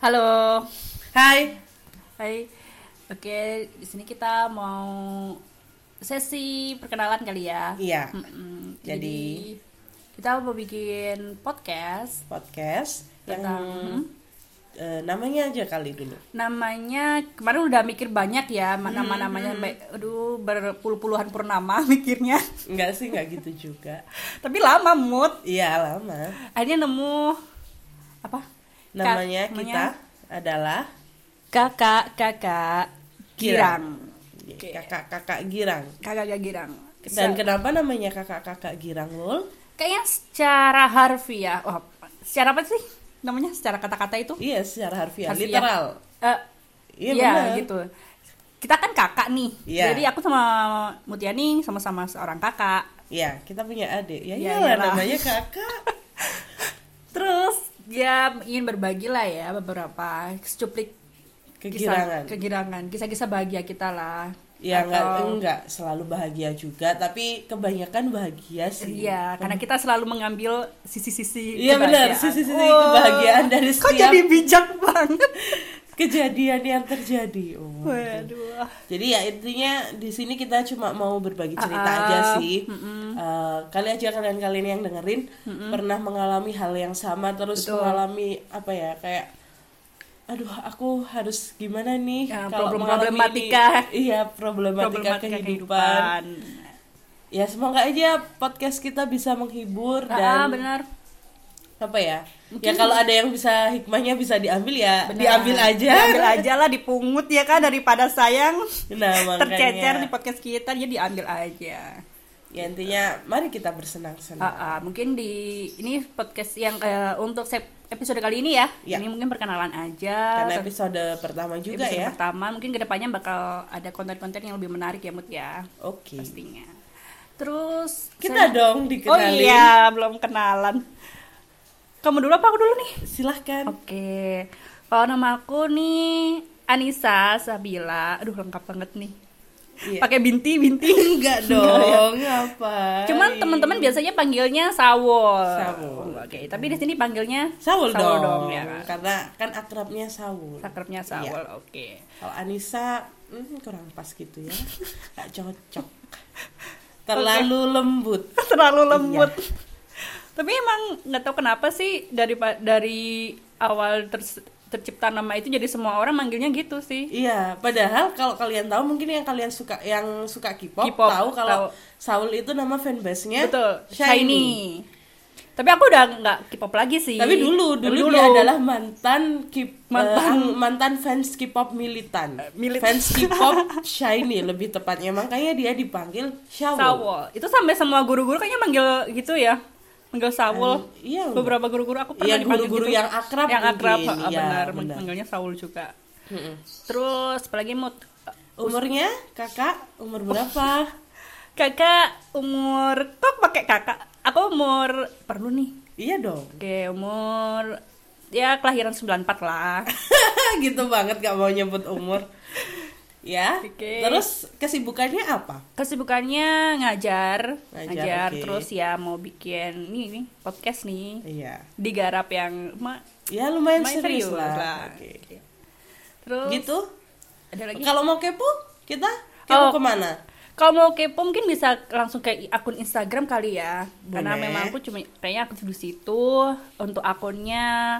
Halo. Hai. Hai. Oke, di sini kita mau sesi perkenalan kali ya. Iya. Mm-mm. Jadi- kita mau bikin podcast Podcast yang tentang eh, namanya aja kali dulu. namanya kemarin udah mikir banyak ya nama namanya aduh berpuluh-puluhan purnama mikirnya Enggak sih, enggak gitu juga. tapi lama mood Iya, lama. akhirnya nemu apa Namanya Ka- kita adalah kakak kakak girang Oke. Kakak-kakak Girang. kakak kakak girang Dan kenapa namanya kakak-kakak Girang, Lul? kayaknya secara harfiah oh, secara apa sih namanya secara kata-kata itu Iya, secara harfiah, Harfiah. literal. Eh, Iya, iya benar. gitu kita kan kakak nih Iya. jadi aku sama Mutiani sama-sama seorang kakak Iya, kita punya adik. Ya Iya, iyalah iyalah. namanya kakak. terus dia ingin berbagi lah ya beberapa secuplik Kegirangan. kisah, kegirangan kisah-kisah bahagia kita lah Ya enggak Atau- enggak selalu bahagia juga, tapi kebanyakan bahagia sih. Iya, karena kita selalu mengambil sisi-sisi Iya, benar, kebahagiaan. sisi-sisi kebahagiaan dari Kok setiap- jadi bijak banget? Kejadian yang terjadi. Oh. Waduh. Jadi ya intinya di sini kita cuma mau berbagi cerita Ah, aja sih. Eh, kali aja kalian-kalian yang dengerin pernah mengalami hal yang sama terus Betul. mengalami apa ya kayak aduh aku harus gimana nih Ya, kalau problem- problematika. ini. iya problematika, Problematika kehidupan. Ya semoga aja podcast kita bisa menghibur Ah, dan benar. Apa ya? Ya kalau ada yang bisa hikmahnya bisa diambil ya Benar. diambil aja. Diambil aja lah dipungut ya kan daripada sayang Nah, makanya. tercecer di podcast kita dia diambil aja. Ya intinya mari kita bersenang-senang. Ah, ah, mungkin di ini podcast yang eh, untuk episode kali ini ya. Ya. Ini mungkin perkenalan aja. Karena episode pertama juga Episode ya. pertama mungkin ke depannya bakal ada konten-konten yang lebih menarik ya Mut ya Oke. pastinya. Terus Kita saya- dong Oh dikenalin. iya belum kenalan. Kamu dulu apa aku dulu nih? Silahkan. Oke, kalau nama aku nih Anissa Sabila. Aduh lengkap banget nih. Iya. Pakai binti binti. Enggak dong, apa? Cuman teman-teman biasanya panggilnya Sawol. Sawol. Oke, tapi di sini panggilnya Saul, dong. ya. kan? Karena kan akrabnya Saul. Sakrabnya Sawol. Iya. Oke. Kalau Anissa hmm, kurang pas gitu ya. Gak cocok. Terlalu lembut. Terlalu lembut. Iya. Tapi emang nggak tahu kenapa sih dari dari awal ter- tercipta nama itu jadi semua orang manggilnya gitu sih. Iya, padahal kalau kalian tahu mungkin yang kalian suka yang suka K-pop, K-pop, tahu kalau tahu. Saul itu nama fanbase-nya Betul, Shiny. shiny. Tapi aku udah nggak K-pop lagi sih. Tapi dulu, Tapi dulu, dia adalah mantan K- Mantan- eh, mantan fans K-pop militan. milit- Fans K-pop shiny lebih tepatnya. Makanya dia dipanggil Shawo. Sawol. Itu sampai semua guru-guru kayaknya manggil gitu ya. Manggil Sawol. Iya. Beberapa guru-guru aku pernah Iya, dipanggil guru-guru gitu. yang akrab Yang akrab, mungkin. ah, Iya, benar. benar. Manggilnya Saul juga. Mm-mm. Terus apalagi mood Umurnya kakak umur berapa? kakak umur kok pakai kakak? Aku umur perlu nih. iya dong. Oke, umur ya kelahiran 94 lah. gitu banget gak mau nyebut umur. Ya. Oke. Terus kesibukannya apa? Kesibukannya ngajar, Ngajar, ngajar, oke. terus ya mau bikin nih, nih podcast nih. Iya. Digarap yang ma- Ya lumayan serius, serius lah. lah. Oke. terus Gitu. ada lagi. Kalau mau kepo, kita kepo Oh. ke mana? Kalau mau kepo mungkin bisa langsung ke akun Instagram kali ya. Karena Boleh. memang aku cuma kayaknya aktif di situ untuk akunnya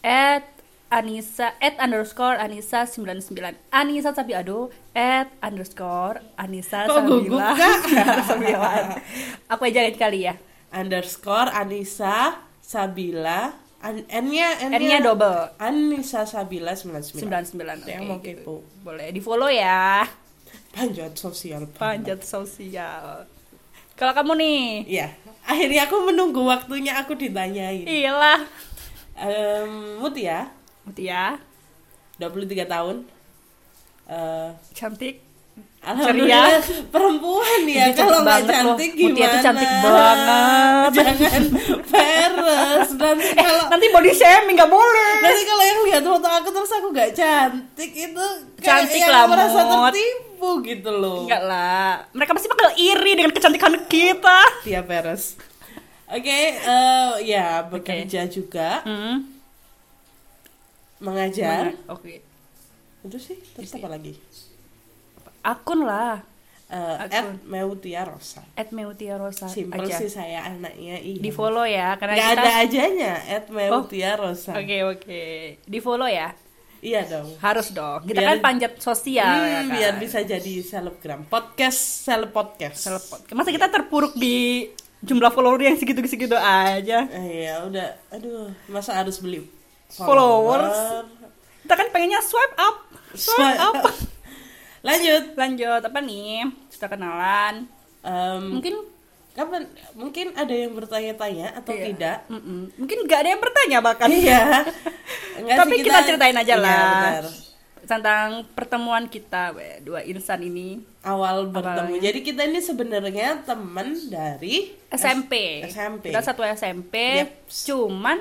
at Anissa at underscore Anissa 99 Anissa Sabi aduh at underscore Anissa Kok gugup, Sabila? 99. Aku aja kali ya Underscore Anissa Sabila. An- N-nya N-nya double Anissa Sabila 99. 99 Yang oke, mau gitu. kepo. Boleh di follow ya Panjat sosial. Panjat sosial Kalau kamu nih Iya. Akhirnya aku menunggu waktunya aku ditanyain. Iyalah Em, Mutia, Mutia 23 tahun. Eh Cantik Alhamdulillah perempuan ya kalau cantik nggak banget loh. cantik Mutia gimana? tuh cantik banget. Jangan peres dan kalau nanti body shaming nggak boleh nanti kalau yang lihat foto aku terus aku nggak cantik itu kayak Cantik lah, merasa tertipu gitu loh. enggak lah mereka pasti bakal iri dengan kecantikan kita Tia peres. Oke, eh, ya bekerja juga. hmm. Mengajar Oke. itu sih terus apa lagi Akun lah. Eh, Akun. at Meutia Rosa At Meutia Rosa simple aja. sih saya anaknya iya Di follow ya karena nggak kita ada ajanya at Meutia Rosa Oke oke. Di follow ya. iya dong Harus dong. Kita Biar- kan panjat sosial Hmm, ya kan. biar bisa jadi selebgram podcast seleb podcast Telepon. Masa kita terpuruk di jumlah follower yang segitu-segitu aja. Eh, ya udah aduh masa harus beli Followers. follower? Kita kan pengennya swipe up. Swipe, Swipe up. lanjut Lanjut apa nih? Sudah kenalan. Em, Mungkin kapan mungkin ada yang bertanya-tanya atau Iya. tidak Mm-mm. Mungkin nggak ada yang bertanya bahkan. iya Tapi sih, kita ceritain aja Iya, lah. benar. Tentang pertemuan kita weh, dua insan ini awal bertemu Awalnya. jadi kita ini sebenarnya teman dari SMP. SMP. Kita satu SMP. Yeps. Cuman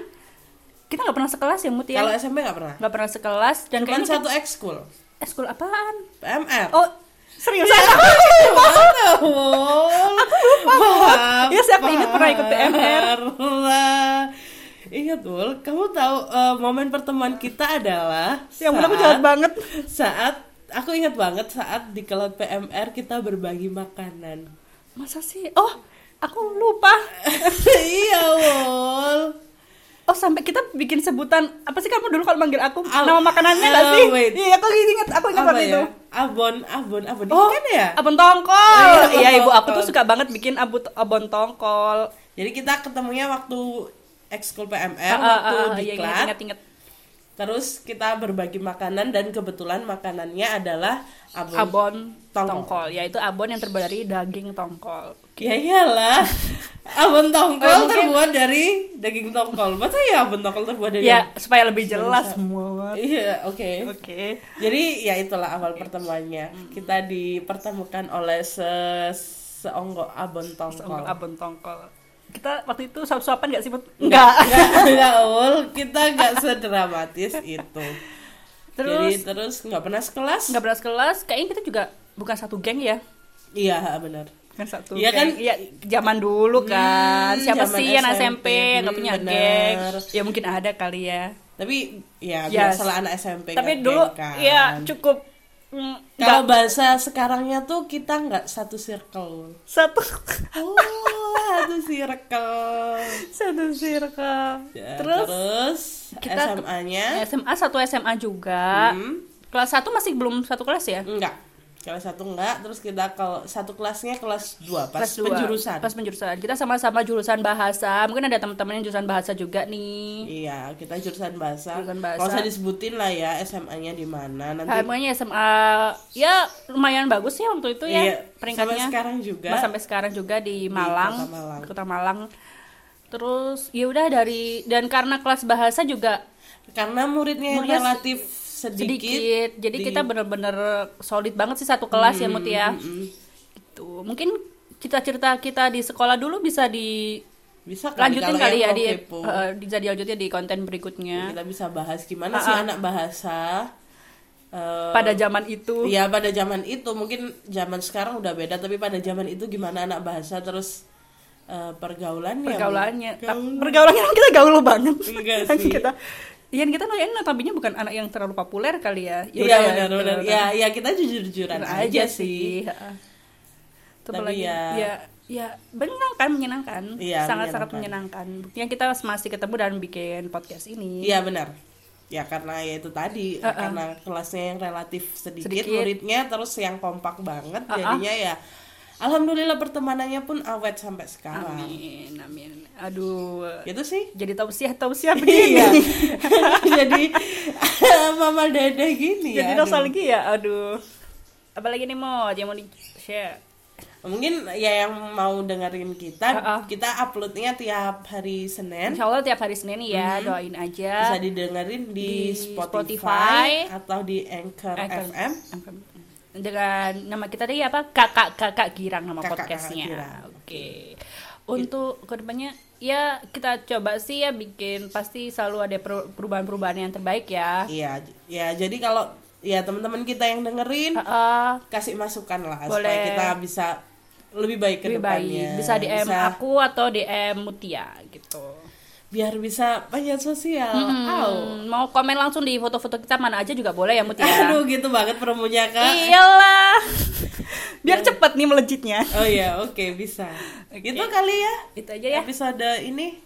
kita nggak pernah sekelas ya Mutia. kalau SMP nggak pernah nggak pernah sekelas dan cuman kayaknya satu ekskul kita- ekskul apaan? PMR Oh serius Maaf, Ya, siapa ingat pernah ikut PMR? Ingat Ul, kamu tahu eh, momen pertemuan kita adalah yang benar aku saat- jahat banget. Saat aku ingat banget saat di kelas PMR kita berbagi makanan. Masa sih? Oh aku lupa. iya Ul. Oh sampai kita bikin sebutan apa sih kamu dulu kalau manggil aku Al- nama makanannya nggak sih? wait. Iya aku ingat aku ingat waktu ya? itu. Abon, abon, abon. Oh, Ikan ya? abon tongkol. Oh, iya, abon iya, ibu aku tuh suka banget bikin abu abon tongkol. Jadi kita ketemunya waktu ekskul PMR Ah, ah, waktu ah, di iya, kelas. ingat, ingat, ingat. Terus kita berbagi makanan dan kebetulan makanannya adalah abon. Abon Tongkol. tongkol. yaitu abon yang terbuat dari daging tongkol. Ya iyalah. abon tongkol mungkin- terbuat dari daging tongkol. Masa ya abon tongkol terbuat dari Ya supaya lebih jelas semua. Iya, oke. Oke. Jadi ya itulah awal pertemuannya. Kita dipertemukan oleh se seonggok abon tongkol. Sama abon tongkol. Kita waktu itu suap-suapan gak sih? Mut? Enggak, enggak, enggak, Ul. Kita enggak sedramatis itu. Terus Jadi terus nggak pernah sekelas? nggak beras kelas. Kayaknya kita juga bukan satu geng ya. Iya, benar. Kan satu. Iya kan? Iya zaman dulu kan. Hmm, Siapa sih yang SMP? Yang nggak punya Hmm, geng? Ya mungkin ada kali ya. Tapi ya Yes. biasalah anak SMP Tapi nggak dulu kan. ya cukup mm, Kalau nggak bahasa sekarangnya tuh kita nggak satu circle. satu Oh, satu circle. satu circle. Ya, Terus terus kita- SMA-nya SMA satu SMA juga. hmm, Kelas satu masih belum satu kelas ya? enggak. Kelas satu enggak, terus kita kalau satu kelasnya kelas 2 pas kelas dua. penjurusan. Pas penjurusan. Kita sama-sama jurusan bahasa. Mungkin ada teman-teman yang jurusan bahasa juga nih. Iya, kita jurusan bahasa. Jurusan bahasa. Kalau usah disebutin lah ya SMA-nya di mana nanti. Harganya SMA ya lumayan bagus ya waktu itu ya Iya, peringkatnya. Sampai sekarang juga. Mas, sampai sekarang juga di Malang, Kota Malang. Kota Malang. Terus ya udah dari dan karena kelas bahasa juga Karena muridnya yang Muridnya relatif sedikit. sedikit, jadi di- kita bener-bener solid banget sih satu kelas ya Mut ya. Mm, mm. Gitu. Mungkin cerita-cerita kita di sekolah dulu bisa Bisa kali dilanjutin kalau kali ya di mau kepo. eh, bisa dilanjutin di konten berikutnya. kita bisa bahas gimana Ah, sih ah. anak bahasa eh, Pada zaman itu. Iya pada zaman itu mungkin zaman sekarang udah beda tapi pada zaman itu gimana anak bahasa terus eh, pergaulannya pergaulannya Gaul. pergaulannya kan kita gaul banget Enggak Kan sih. kita Iya kita noyan notabene bukan anak yang terlalu populer kali ya. Ya Iya benar benar. Ya ya kita jujur-jujuran Bener aja, sih. Heeh. Itu Tapi apalagi, ya- ya ya menyenangkan menyenangkan Iya, sangat sangat menyenangkan. buktinya kita masih ketemu dan bikin podcast ini Iya benar. Ya karena ya itu tadi Uh-uh. karena kelasnya yang relatif sedikit, Sedikit. muridnya terus yang kompak banget Uh-uh. jadinya ya alhamdulillah pertemanannya pun awet sampai sekarang. amin amin aduh Gitu sih. jadi tausiah tausiah Iya. begini Jadi mama dede gini jadi ya. nostalgia aduh apalagi nih mau yang mau di share Mungkin ya yang mau dengerin kita, Uh-uh. kita uploadnya tiap hari Senin. Insya Allah tiap hari Senin ya doain aja Bisa didengerin di, Di Spotify, Spotify. atau di Anchor, Anchor. FM. Dengan nama kita tadi apa? Kakak kakak girang nama Kakak podcastnya. Oke. Untuk ke depannya ya kita coba sih ya bikin pasti selalu ada per- perubahan-perubahan yang terbaik ya. Iya, ya jadi kalau ya teman-teman kita yang dengerin Heeh, kasih masukan lah supaya Boleh. kita bisa lebih baik ke lebih depannya. baik bisa DM aku atau DM Mutia gitu biar bisa panjat sosial. Au. Hmm, mau komen langsung di foto-foto kita mana aja juga boleh ya Mut ya. Aduh gitu banget promonya kak. Iyalah. Biar cepet nih melejitnya. Oh iya oke bisa. Oke. Itu kali ya Itu aja ya. episode ini.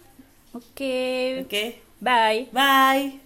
Oke. Oke Bye. bye.